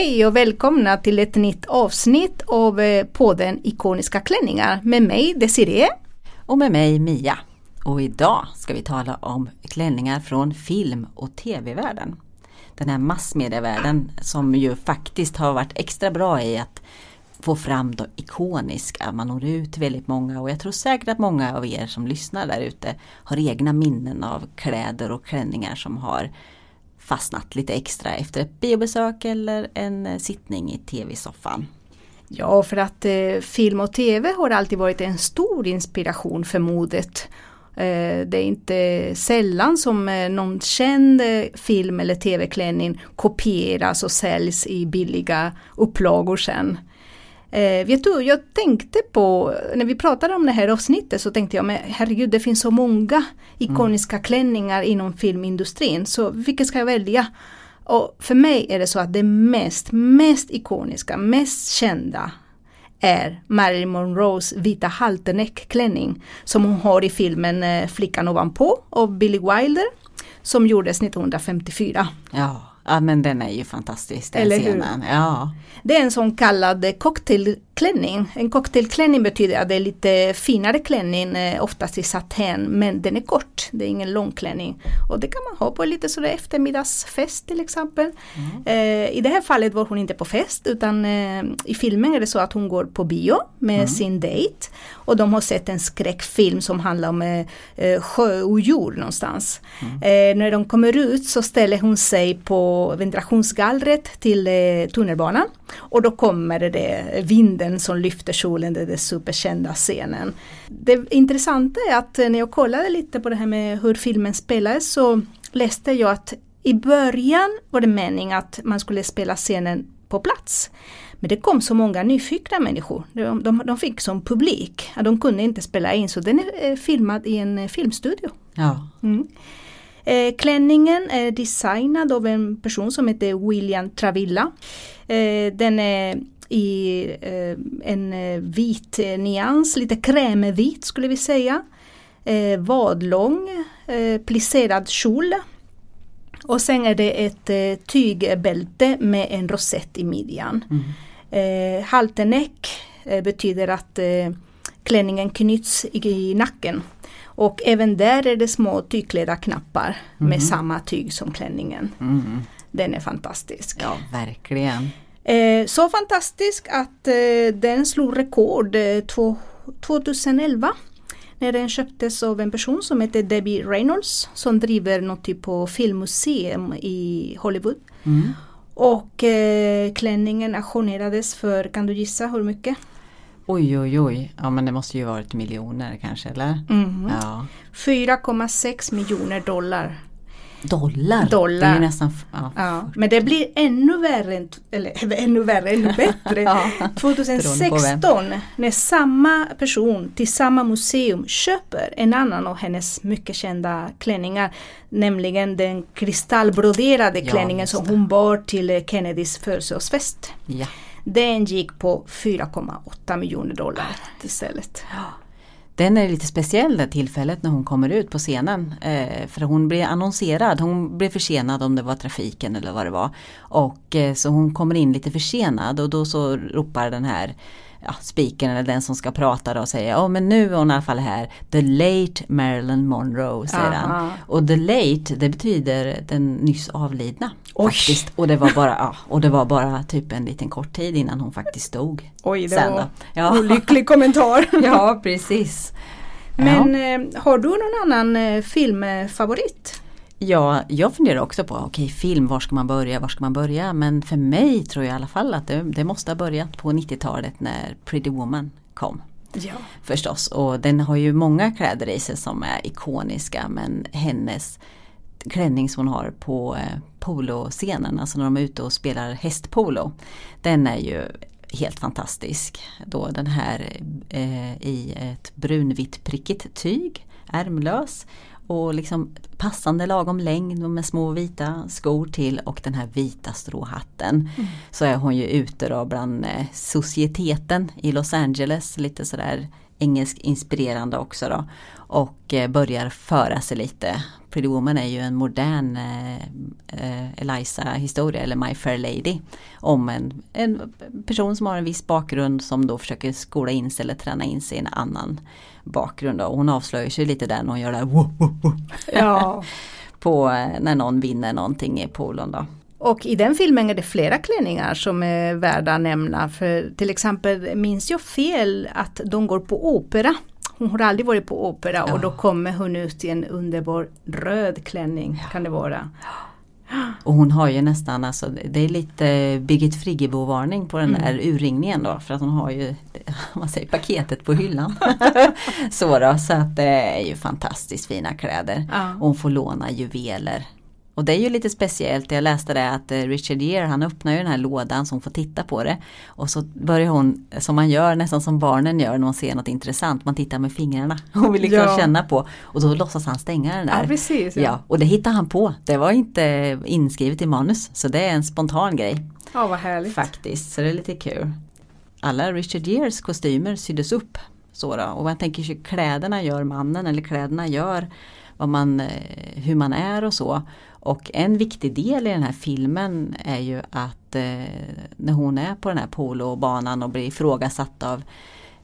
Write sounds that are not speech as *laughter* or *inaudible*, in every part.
Hej och välkomna till ett nytt avsnitt av eh, podden Ikoniska klänningar med mig Desiree. Och med mig Mia. Och idag ska vi tala om klänningar från film och tv-världen. Den här massmedievärlden som ju faktiskt har varit extra bra i att få fram det ikoniska. Man når ut till väldigt många och jag tror säkert att många av er som lyssnar där ute har egna minnen av kläder och klänningar som har fastnat lite extra efter ett biobesök eller en eh, sittning i tv-soffan. Ja, för att eh, film och tv har alltid varit en stor inspiration för modet. Eh, det är inte sällan som eh, någon känd eh, film eller tv-klänning kopieras och säljs i billiga upplagor sen. Eh, vet du, jag tänkte på, när vi pratade om det här avsnittet så tänkte jag, men herregud det finns så många ikoniska mm. klänningar inom filmindustrin, så vilken ska jag välja? Och för mig är det så att det mest, mest ikoniska, mest kända är Marilyn Monroes vita halterneck-klänning som hon har i filmen eh, Flickan ovanpå av Billy Wilder som gjordes 1954. Ja. Ja men den är ju fantastisk den Eller scenen. Hur? Ja. Det är en sån kallad cocktailklänning. En cocktailklänning betyder att det är lite finare klänning, eh, oftast i satän, men den är kort. Det är ingen lång klänning. Och det kan man ha på lite sådär eftermiddagsfest till exempel. Mm. Eh, I det här fallet var hon inte på fest utan eh, i filmen är det så att hon går på bio med mm. sin dejt. Och de har sett en skräckfilm som handlar om eh, eh sjöodjur någonstans. Mm. Eh, när de kommer ut så ställer hon sig på ventilationsgallret till eh, tunnelbanan. Och då kommer det vinden som lyfter solen, det är den superkända scenen. Det intressanta är att när jag kollade lite på det här med hur filmen spelades så läste jag att i början var det meningen att man skulle spela scenen på plats. Men det kom så många nyfikna människor. De, de, de fick som publik. De kunde inte spela in så den är eh, filmad i en eh, filmstudio. Ja. Mm. Eh, klänningen är designad av en person som heter William Travilla. Eh, den är i eh, en eh, vit nyans, lite krämvit skulle vi säga. vadlång, plisserad kjol. Och sen är det ett tygbälte med en rosett i midjan. Mm. Eh, halterneck eh, betyder att eh, klänningen knyts i, i, nacken. Och även där är det små tygklädda knappar mm. med samma tyg som klänningen. Mm. Den är fantastisk. Ja, verkligen. Eh, så fantastisk att eh, den slog rekord eh, 2011 när den köptes av en person som heter Debbie Reynolds som driver något typ av filmmuseum i Hollywood. Mm. Och eh, klänningen auktionerades för, kan du gissa hur mycket? Oj oj oj, ja men det måste ju varit miljoner kanske eller? Mm. Ja. 4,6 miljoner dollar. Dollar? Dollar. Det är nästan, ja. ja. Men det blir ännu värre, eller *laughs* ännu värre, ännu bättre. *laughs* ja. 2016 när samma person till samma museum köper en annan av hennes mycket kända klänningar. Nämligen den kristallbroderade klänningen som hon bar till Kennedys födelsedagsfest. Den gick på 4,8 miljoner dollar istället. Den är lite speciell det tillfället när hon kommer ut på scenen. Eh, för hon blir annonserad, hon blir försenad om det var trafiken eller vad det var. Och eh, så hon kommer in lite försenad och då så ropar den här ja, speakern eller den som ska prata då säger ja men nu är hon i alla fall här The late Marilyn Monroe säger han. Och the late det betyder den nyss avlidna. Oj. Faktiskt. Och det var bara, ja, och det var bara typ en liten kort tid innan hon faktiskt dog. Oj det Sen var ja. olycklig kommentar. *laughs* ja precis. Men eh, har du någon annan eh, filmfavorit? Ja, jag funderar också på, okej okay, film, var ska man börja, var ska man börja? Men för mig tror jag i alla fall att det, det måste ha börjat på 90-talet när Pretty Woman kom. Ja. Förstås, och den har ju många kläder i sig som är ikoniska men hennes klänning som hon har på eh, poloscenen, alltså när de är ute och spelar hästpolo. Den är ju helt fantastisk. Då den här eh, i ett brunvitt prickigt tyg, ärmlös och liksom passande lagom längd med små vita skor till och den här vita stråhatten. Mm. Så är hon ju ute då bland eh, societeten i Los Angeles lite sådär engelsk inspirerande också då. Och eh, börjar föra sig lite. Pretty Woman är ju en modern eh, eh, Eliza historia eller My Fair Lady. Om en, en person som har en viss bakgrund som då försöker skola in sig eller träna in sig i en annan bakgrund. Och hon avslöjar sig lite där när hon gör det här woo. Ja. *laughs* på eh, när någon vinner någonting i poolen då. Och i den filmen är det flera klänningar som är värda att nämna. För till exempel minns jag fel att de går på opera. Hon har aldrig varit på opera och då kommer hon ut i en underbar röd klänning kan det vara. Och hon har ju nästan, alltså, det är lite Birgit Friggebo-varning på den där urringningen då för att hon har ju *laughs* man säger, paketet på hyllan. *laughs* så, då, så att det är ju fantastiskt fina kläder. Ja. Och hon får låna juveler. Och det är ju lite speciellt, jag läste det att eh, Richard Gere han öppnar ju den här lådan så hon får titta på det. Och så börjar hon, som man gör nästan som barnen gör när man ser något intressant, man tittar med fingrarna *laughs* och vill liksom Ja. känna på. Och då låtsas han stänga den där. Ja, precis, ja. ja. och det hittar han på, det var inte inskrivet i manus. Så det är en spontan grej Ja vad härligt. faktiskt, så det är lite kul. Alla Richard Geres kostymer syddes upp. Så då. Och man tänker sig kläderna gör mannen eller kläderna gör vad man, eh, hur man är och så. Och en viktig del i den här filmen är ju att eh, när hon är på den här polobanan och blir ifrågasatt av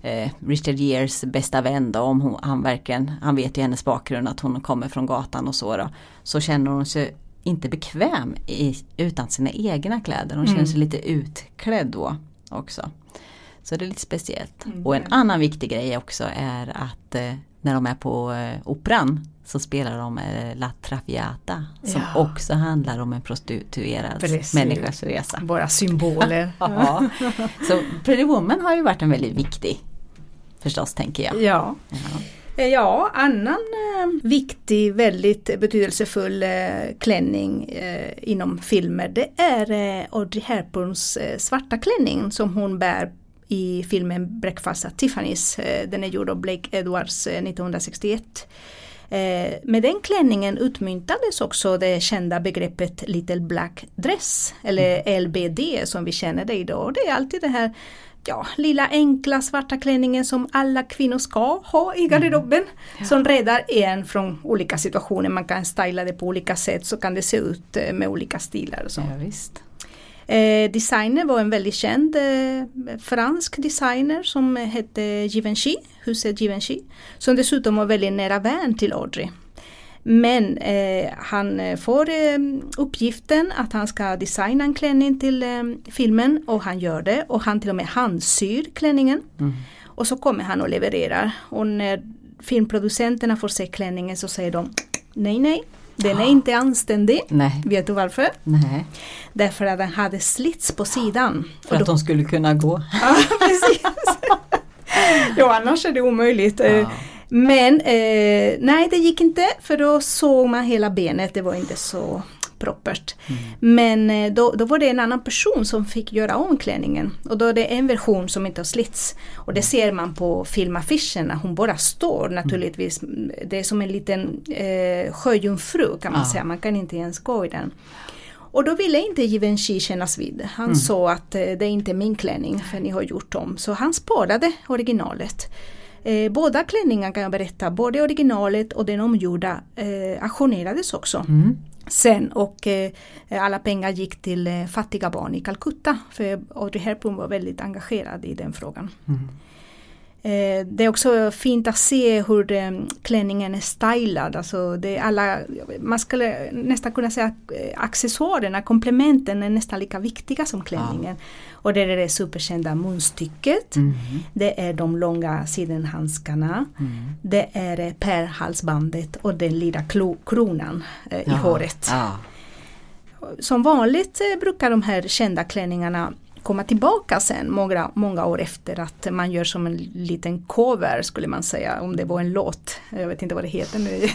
eh, Richard Geres bästa vän då, om hon, han verkligen, han vet ju hennes bakgrund att hon kommer från gatan och så då. Så känner hon sig inte bekväm i, utan sina egna kläder. Hon känner sig lite utklädd då också. Så det är lite speciellt. Och en annan viktig grej också är att eh, när de är på eh, operan så spelar de eh, La Traviata som Ja. också handlar om en prostituerad Precis. människas resa. Våra symboler. *laughs* Ja. Så Pretty Woman har ju varit en väldigt viktig förstås tänker jag. ja. Ja. Eh, Ja, annan eh, viktig, väldigt betydelsefull eh, klänning eh, inom filmer det är eh, Audrey Hepburns eh, svarta klänning som hon bär i filmen Breakfast at Tiffany's. Den är gjord av Blake Edwards eh, 1961. Eh, med den klänningen utmyntades också det kända begreppet Little Black Dress eller LBD som vi känner det idag. Det är alltid det här ja, lilla enkla svarta klänningen som alla kvinnor ska ha i garderoben. Som räddar en från olika situationer. Man kan styla det på olika sätt så kan det se ut eh, med olika stilar och så. Ja, visst. Eh, designer var en väldigt känd eh, fransk designer som hette Givenchy, huset Givenchy. Som dessutom var väldigt nära vän till Audrey. Men eh, han eh, får eh, uppgiften att han ska designa en klänning till eh, filmen och han gör det och han till och med handsyr klänningen. Och så kommer han och levererar och när filmproducenterna får se klänningen så säger de nej nej, den är inte anständig. Nej. Vet du varför? Nej. Därför att den hade slits på sidan. För att då- de skulle kunna gå. *laughs* Ja, precis. ja, annars är det omöjligt. Eh, Ja. Men eh, nej, det gick inte för då såg man hela benet. Det var inte så proppert. Men eh, då, då var det en annan person som fick göra om klänningen. Och då är det en version som inte har slits. Och det ser man på filmaffischerna. Hon bara står naturligtvis. Det är som en liten eh, sjöjungfru kan man Ja. säga. Man kan inte ens gå i den. Och då ville inte Givenchy kännas vid. Han sa att eh, det är inte min klänning för ni har gjort om. Så han sparade originalet. Eh, båda klänningarna kan jag berätta, både originalet och den omgjorda eh, auktionerades också. Mm. Sen och eh, alla pengar gick till eh, fattiga barn i Calcutta. För Audrey Hepburn var väldigt engagerad i den frågan. Eh, det är också fint att se hur eh, klänningen är stylad. Alltså det alla, man skulle nästan kunna säga att eh, accessoarerna, komplementen är nästan lika viktiga som klänningen. Och det är det superkända munstycket. Mm. Det är de långa sidenhandskarna. Det är pärlhalsbandet och den lilla kronan eh, i håret. Ja. Som vanligt eh, brukar de här kända klänningarna komma tillbaka sen många, många år efter att man gör som en liten cover skulle man säga om det var en låt. Jag vet inte vad det heter nu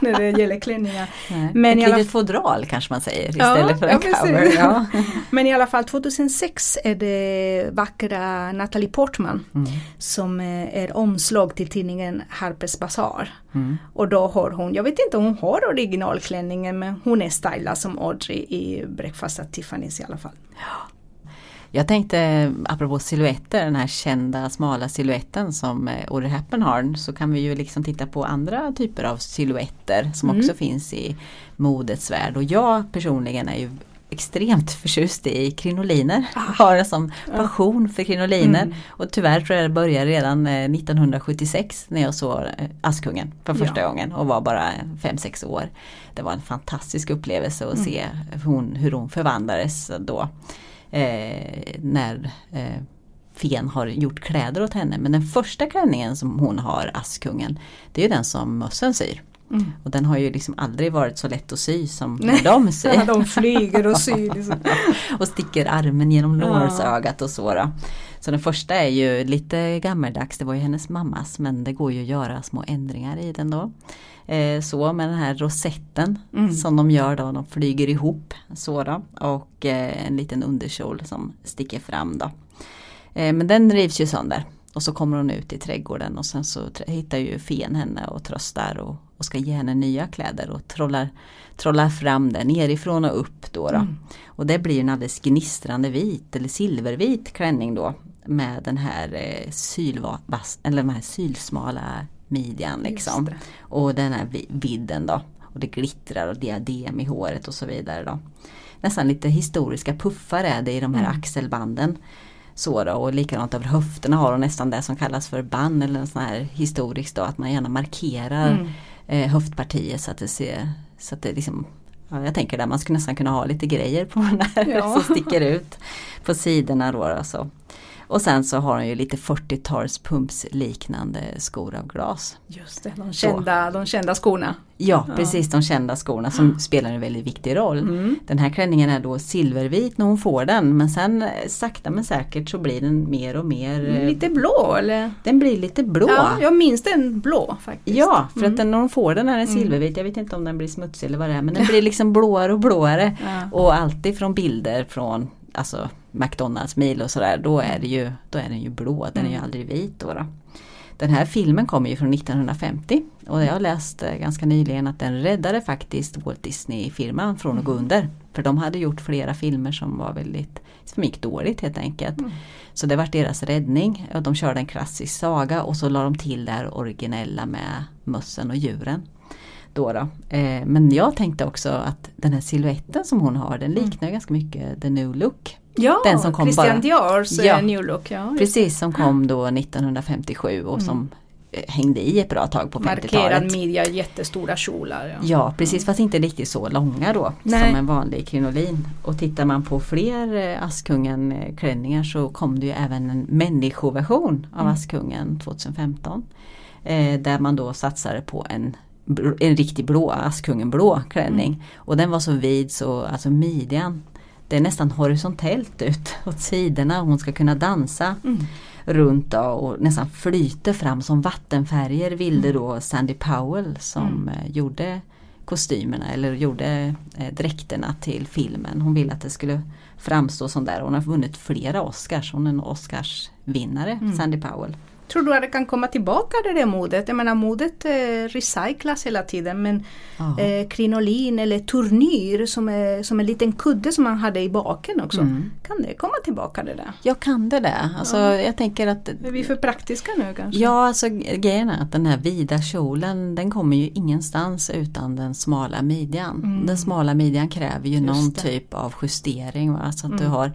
*laughs* när det gäller klänningar. Nej. Men i Ett alla litet fodral kanske man säger Ja, istället för ja, en precis. cover. *laughs* Ja. Men i alla fall 2006 är det vackra Natalie Portman Mm. som eh, är omslag till tidningen Harper's Bazaar. Mm. Och då har hon, jag vet inte om hon har originalklänningen men hon är stylad som Audrey i Breakfast at Tiffany's i alla fall. Jag tänkte apropå silhuetter, den här kända smala siluetten som eh, Audrey Hepburn har så kan vi ju liksom titta på andra typer av silhuetter som mm. också finns i modets värld och jag personligen är ju extremt förtjust i krinoliner. Ah. *laughs* Har en sån passion för krinoliner. Mm. Och tyvärr tror jag det började redan 1976 eh, när jag såg eh, Askungen för första ja. gången och var bara 5-6 år. Det var en fantastisk upplevelse att mm. se hon, hur hon förvandlades då. Eh, när eh, Fen har gjort kläder åt henne. Men den första klänningen som hon har, Askungen, det är den som mössen syr. Mm. Och den har ju liksom aldrig varit så lätt att sy som Nej. de syr. *laughs* de flyger och syr. Liksom. *laughs* och sticker armen genom lårsögat och så. Då. Så den första är ju lite gammeldags, det var ju hennes mammas men det går ju att göra små ändringar i den då. Eh, så med den här rosetten mm. som de gör då, de flyger ihop så då, och eh, en liten underkjol som sticker fram då. Eh, men den rivs ju sönder och så kommer hon ut i trädgården och sen så hittar ju fen henne och tröstar och, och ska ge henne nya kläder och trollar, trollar fram det nerifrån och upp då. då. Mm. Och det blir en alldeles gnistrande vit eller silvervit klänning då med den här, eh, sylvas, eller den här sylsmala midjan liksom. Och den här vidden då. Och det glittrar och diadem i håret och så vidare då. Nästan lite historiska puffar är det i de här mm. axelbanden. Så då, och likadant över höfterna har hon nästan det som kallas för band eller en sån här historiskt då att man gärna markerar mm. Eh, höftpartiet så att det ser så att det liksom Ja, jag tänker där man skulle nästan kunna ha lite grejer på den här ja. *laughs* som sticker ut på sidorna då. Alltså. Och sen så har hon ju lite 40-tals pumps liknande skor av glas. Just det, de kända, de kända skorna. Ja, ja, precis de kända skorna som mm. spelar en väldigt viktig roll. Mm. Den här klänningen är då silvervit när hon får den men sen eh, sakta men säkert så blir den mer och mer eh, Lite blå eller? Den blir lite blå. Ja, jag minns den blå faktiskt. Ja, för mm. att den, när hon får den är den mm. silvervit. Jag vet inte om den blir smutsig eller vad det är men den blir liksom blåare och blåare. *laughs* Ja. Och alltid från bilder från alltså McDonalds mil och sådär, då är, det ju, då är den ju blå, den är ju mm. aldrig vit. Då, då. Den här filmen kommer ju från 1950 och jag har läst eh, ganska nyligen att den räddade faktiskt Walt Disney-firman från att gå mm. under. För de hade gjort flera filmer som var väldigt, som gick dåligt helt enkelt. Mm. Så det var deras räddning. Och de körde en klassisk saga och så la de till det här originella med mössen och djuren. Då då. Eh, men jag tänkte också att den här siluetten som hon har den liknar mm. ganska mycket The New Look. Ja, den som kom Christian bara, Diors eh, ja, New Look. Ja, precis, som kom då 1957 och mm. som eh, hängde i ett bra tag på 50-talet. Markerad midja, jättestora kjolar. Ja, ja precis fast inte riktigt så långa då Nej. som en vanlig krinolin. Och tittar man på fler Askungen klänningar så kom det ju även en människoversion av mm. Askungen 2015. Eh, där man då satsade på en en riktig blå, Askungen blå klänning. Mm. Och den var så vid så alltså midjan det är nästan horisontellt ut *laughs* åt sidorna. Hon ska kunna dansa mm. runt och nästan flyta fram som vattenfärger ville mm. då Sandy Powell som mm. Eh, gjorde kostymerna eller gjorde eh, dräkterna till filmen. Hon ville att det skulle framstå som där. Hon har vunnit flera Oscars. Hon är en Oscarsvinnare, mm. Sandy Powell. Tror du att det kan komma tillbaka det där modet? Jag menar modet eh, recyclas hela tiden men eh, krinolin eller turnyr som, är, som en liten kudde som man hade i baken också. Mm. Kan det komma tillbaka det där? Ja kan det det? Alltså, ja. jag tänker att Är vi för praktiska nu kanske? Ja alltså grejen är att den här vida kjolen den kommer ju ingenstans utan den smala midjan. Mm. Den smala midjan kräver ju Just någon det. typ av justering. Va? Så att mm. du har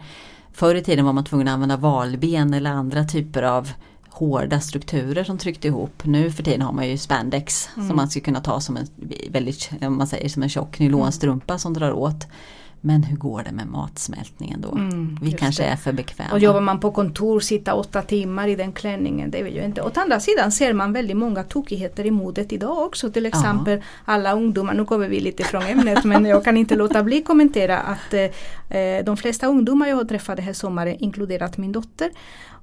Förr i tiden var man tvungen att använda valben eller andra typer av hårda strukturer som tryckte ihop. Nu för tiden har man ju spandex mm. som man skulle kunna ta som en väldigt, om man säger som en tjock nylonstrumpa som drar åt. Men hur går det med matsmältningen då? Mm, vi kanske det. är för bekväma. Och jobbar man på kontor, sitta åtta timmar i den klänningen, det vill ju inte. Å andra sidan ser man väldigt många tokigheter i modet idag också. Till exempel ja. alla ungdomar, nu kommer vi lite från ämnet men jag kan inte låta bli kommentera att eh, de flesta ungdomar jag har träffat den här sommaren, inkluderat min dotter,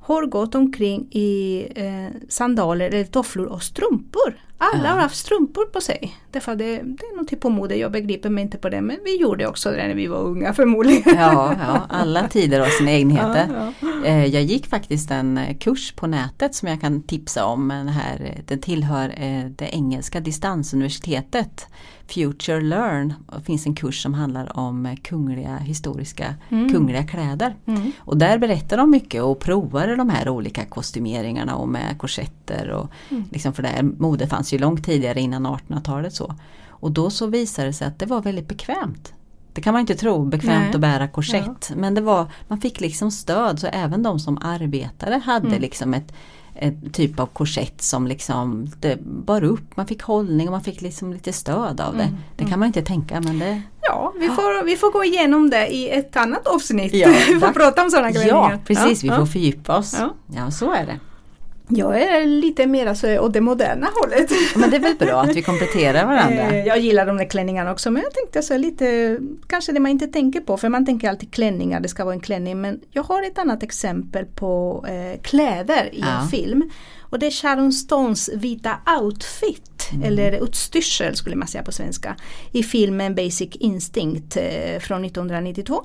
har gått omkring i eh, sandaler eller tofflor och strumpor. Alla ja. har haft strumpor på sig. Därför det, det är något typ på mode, jag begriper mig inte på det men vi gjorde också det när vi var unga *laughs* förmodligen. Ja, ja alla tider har sina egenheter. Ja, ja. Eh, jag gick faktiskt en eh, kurs på nätet som jag kan tipsa om. Den, här, den tillhör det engelska distansuniversitetet Future Learn. Det finns en kurs som handlar om kungliga historiska mm. kungliga kläder. Mm. Och där berättar de mycket och provar de här olika kostymeringarna och med korsetter. Och mm. liksom för det här mode fanns ju långt tidigare innan 1800-talet. så. Och då så visade det sig att det var väldigt bekvämt. Det kan man inte tro, bekvämt Nej. att bära korsett. Ja. Men det var, man fick liksom stöd så även de som arbetade hade mm. liksom ett typ av korsett som liksom det bar upp, man fick hållning och man fick liksom lite stöd av det. Mm. Det kan man inte tänka men det Ja, vi får, vi får gå igenom det i ett annat avsnitt. Ja, *laughs* vi får prata om sådana grejer. Ja, precis, vi får fördjupa oss. Ja, så är det. Jag är lite mer alltså åt det moderna hållet. Men det är väl bra att vi kompletterar varandra. Eh, jag gillar de där klänningarna också men jag tänkte så lite kanske det man inte tänker på för man tänker alltid klänningar, det ska vara en klänning men jag har ett annat exempel på eh, kläder i ja. en film. Och det är Sharon Stones vita outfit mm. eller utstyrsel skulle man säga på svenska i filmen Basic Instinct eh, från 1992.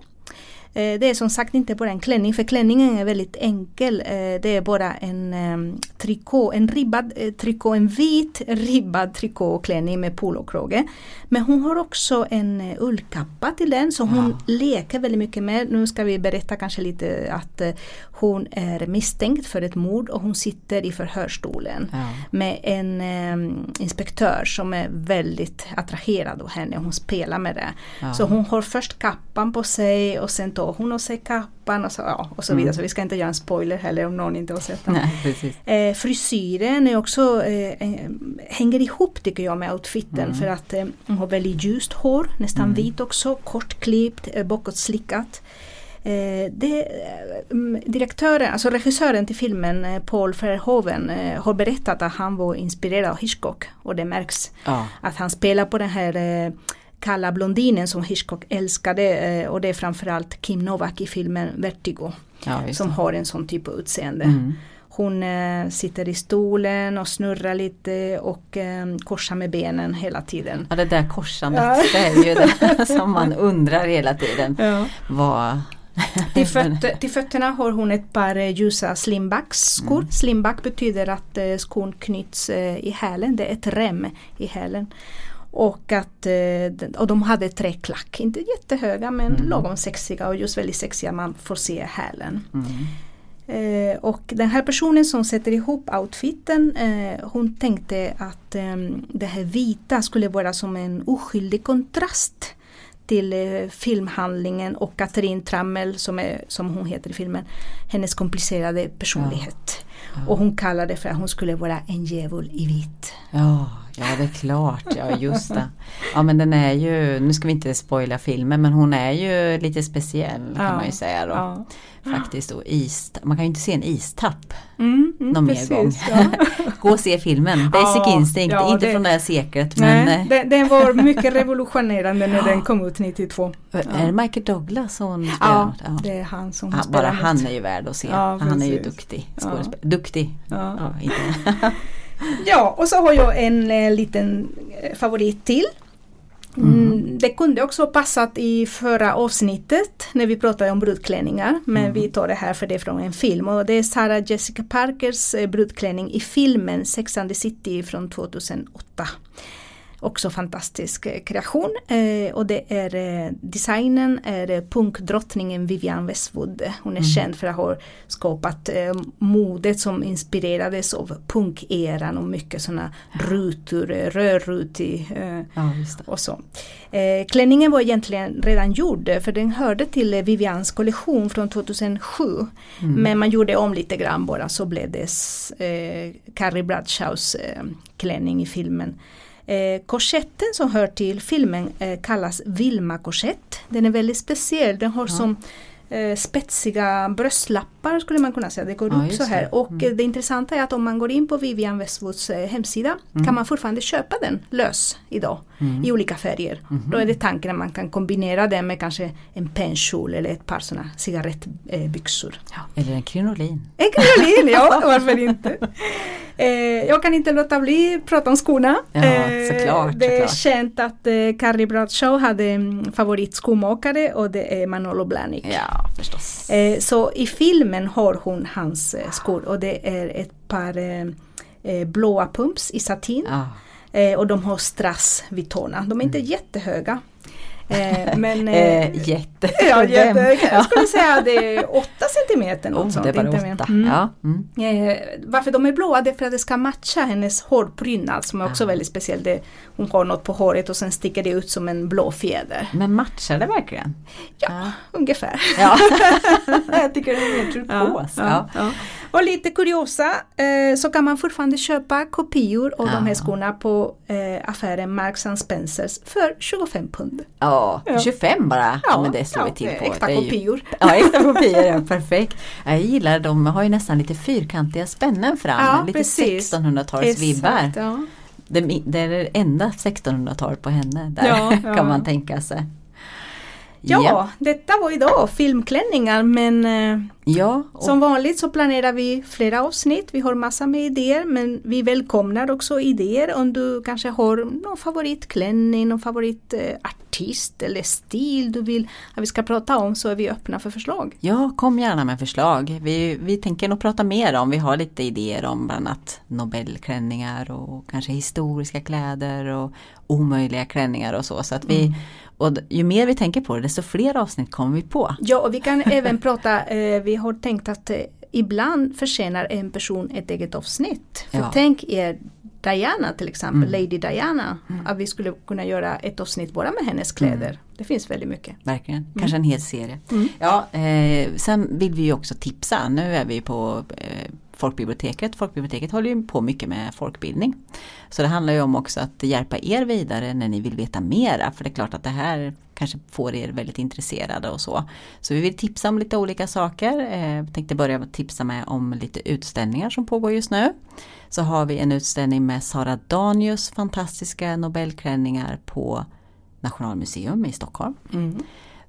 Eh, det är som sagt inte bara en klänning för klänningen är väldigt enkel. Eh, det är bara en ehm, trikå, en ribbad eh, trikå, en vit ribbad trikåklänning med polokrage. Men hon har också en ullkappa till den så hon ja. leker väldigt mycket med. Nu ska vi berätta kanske lite att hon är misstänkt för ett mord och hon sitter i förhörstolen ja. med en um, inspektör som är väldigt attraherad av henne. Hon spelar med det. Ja. Så hon har först kappan på sig och sen tar hon av sig kappan och så, ja, och så vidare. Mm. Så vi ska inte göra en spoiler heller om någon inte har sett den. Nej, eh, frisyren är också, eh, hänger ihop tycker jag med outfiten mm. för att eh, hon har väldigt ljust hår, nästan mm. vit också, kortklippt, eh, bakåtslickat. Eh, det, mm, direktören, alltså regissören till filmen, eh, Paul Verhoeven, eh, har berättat att han var inspirerad av Hitchcock och det märks. Ja. Att han spelar på den här kalla blondinen som Hitchcock älskade och det är framförallt Kim Novak i filmen Vertigo. Ja, som har en sån typ av utseende. Mm. Hon eh, sitter i stolen och snurrar lite och eh, korsar med benen hela tiden. Ja det där korsandet, ja. det är ju det *laughs* som man undrar hela tiden. Ja. Vad *laughs* till, föt till, fötterna har hon ett par eh, ljusa slimbackskor. Mm. Slimback betyder att eh, skon knyts eh, i hälen, det är ett rem i hälen. Och, att, och de hade träklack, inte jättehöga men mm. lagom sexiga och just väldigt sexiga, man får se hälen. Mm. Eh, och den här personen som sätter ihop outfiten eh, hon tänkte att eh, det här vita skulle vara som en oskyldig kontrast till eh, filmhandlingen och Katrin Trammel som, är, som hon heter i filmen, hennes komplicerade personlighet. Ja. Ja. Och hon kallade det för att hon skulle vara en djävul i vitt. Ja, ja det är klart, ja just det. Ja men den är ju, nu ska vi inte spoila filmen men hon är ju lite speciell kan man ju säga då faktiskt. Och is, man kan ju inte se en istapp mm, mm, någon precis, mer gång. Ja. *laughs* Gå och se filmen, Basic ja, Instinct, ja, inte det, från det här seklet. Nej, men, eh, den, var *laughs* mycket revolutionerande när den kom ut 92. Är det Michael Douglas hon ja, ja, det är han som han, Bara han är ju värd att se. han är ju duktig skådespelare. Duktig. Ja. inte. *laughs* ja, och så har jag en eh, liten eh, favorit till. Mm. Det kunde också passat i förra avsnittet när vi pratade om brudklänningar men mm. vi tar det här för det är från en film och det är Sarah Jessica Parkers eh, brudklänning i filmen Sex and the City från 2008 också fantastisk eh, kreation eh, och det är eh, designen är punkdrottningen Vivian Westwood. Hon är mm. känd för att ha skapat modet som inspirerades av punkeran och mycket sådana rutor, rörrutig ja, och så. Klänningen var egentligen redan gjord för den hörde till Vivians kollektion från 2007. Mm. Men man gjorde om lite grann bara så blev det Carrie Bradshaws klänning i filmen. Eh, korsetten som hör till filmen eh, kallas Vilma-korsett. Den är väldigt speciell, den har ja. som eh, spetsiga bröstlappar skulle man kunna säga. Det går ja, upp så här. Det. Och mm. det intressanta är att om man går in på Vivian Westwoods eh, hemsida mm. kan man fortfarande köpa den lös idag mm. i olika färger. Mm. Då är det tanken att man kan kombinera den med kanske en pennkjol eller ett par sådana cigarettbyxor. Ja, eller en krinolin. En krinolin, ja *laughs* varför inte. Eh, jag kan inte låta bli att prata om skorna. Ja, eh, såklart, det är såklart. känt att eh, Carrie Bradshaw hade en favoritskomakare och det är Manolo Blahnik. Ja, förstås. Eh, så i filmen filmen har hon hans eh, skor och det är ett par eh, eh, blåa pumps i satin. Ja. Eh, och de har strass vid tårna. De är inte jättehöga. Eh, men, eh, Eh, jätte. *laughs* ja, jättehöga. Jag Ja. skulle säga det är 8 centimeter. Något Oh, sånt, det är bara inte mer. åtta. Mm. Ja. Mm. Eh, varför de är blåa det är för att det ska matcha hennes hårprydnad som är också Ah. väldigt speciell. Det, hon har något på håret och sen sticker det ut som en blå fjäder. Men matchar det verkligen? Ja, ungefär. Ja. *laughs* jag tycker det är mer turkos. Ja. ja. Och lite kuriosa så kan man fortfarande köpa kopior av de här Ja. skorna på affären Marks Spencers för 25 pund. Ja, Ja. 25 bara. Ja, Ja, men det slår ja, vi till på. äkta är ju- kopior. Ja, äkta kopior, ja, perfekt. Jag gillar de har ju nästan lite fyrkantiga spännen fram, Ja, lite precis. 1600-talsvibbar. Exakt, ja. Det, det är det enda 1600-tal på henne, där Ja, *laughs* ja. kan man tänka sig. Ja, detta var idag filmklänningar men eh, ja som vanligt så planerar vi flera avsnitt. Vi har massa med idéer men vi välkomnar också idéer om du kanske har någon favoritklänning, någon favoritartist eller stil du vill att vi ska prata om så är vi öppna för förslag. ja, kom gärna med förslag. Vi, vi tänker nog prata mer om, vi har lite idéer om bland annat Nobelklänningar och kanske historiska kläder och omöjliga klänningar och så. så att vi, och d- ju mer vi tänker på det, desto fler avsnitt kommer vi på. Ja, och vi kan *laughs* även prata, eh, vi har tänkt att eh, ibland förtjänar en person ett eget avsnitt. För Ja. tänk er Diana till exempel, Mm. Lady Diana, att vi skulle kunna göra ett avsnitt bara med hennes kläder. Mm. Det finns väldigt mycket. Verkligen, kanske en hel serie. Mm. Ja, eh, sen vill vi ju också tipsa. Nu är vi på eh, Folkbiblioteket. Folkbiblioteket håller ju på mycket med folkbildning. Så det handlar ju om också att hjälpa er vidare när ni vill veta mera. För det är klart att det här kanske får er väldigt intresserade och så. Så vi vill tipsa om lite olika saker. Eh, Jag tänkte börja med att tipsa med om lite utställningar som pågår just nu. Så har vi en utställning med Sara Danius fantastiska Nobelklänningar på Nationalmuseum i Stockholm mm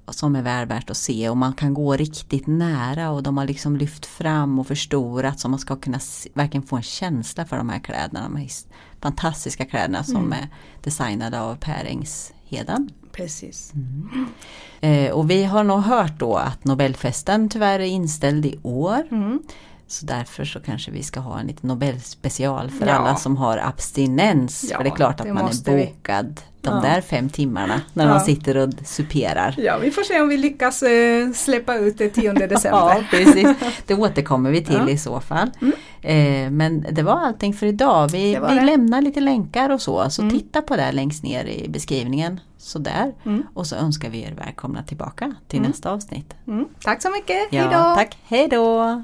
som är väl värt att se och man kan gå riktigt nära och de har liksom lyft fram och förstorat så man ska kunna se, verkligen få en känsla för de här kläderna. De här fantastiska kläderna som är designade av Per Engsheden. Precis. Eh, och vi har nog hört då att Nobelfesten tyvärr är inställd i år. Mm. Så därför så kanske vi ska ha en liten Nobelspecial för Ja. alla som har abstinens. Ja, för det är klart att man är vi. De där fem timmarna när man sitter och superar. Ja, vi får se om vi lyckas eh, släppa ut det 10 *laughs* december. Ja, precis. Det återkommer vi till i så fall. Eh, men det var allting för idag. Vi, vi lämnar lite länkar och så, så Mm. titta på det längst ner i beskrivningen. Sådär. Mm. Och så önskar vi er välkomna tillbaka till Mm. nästa avsnitt. Mm. Tack så mycket, Ja, hejdå! tack, hej då!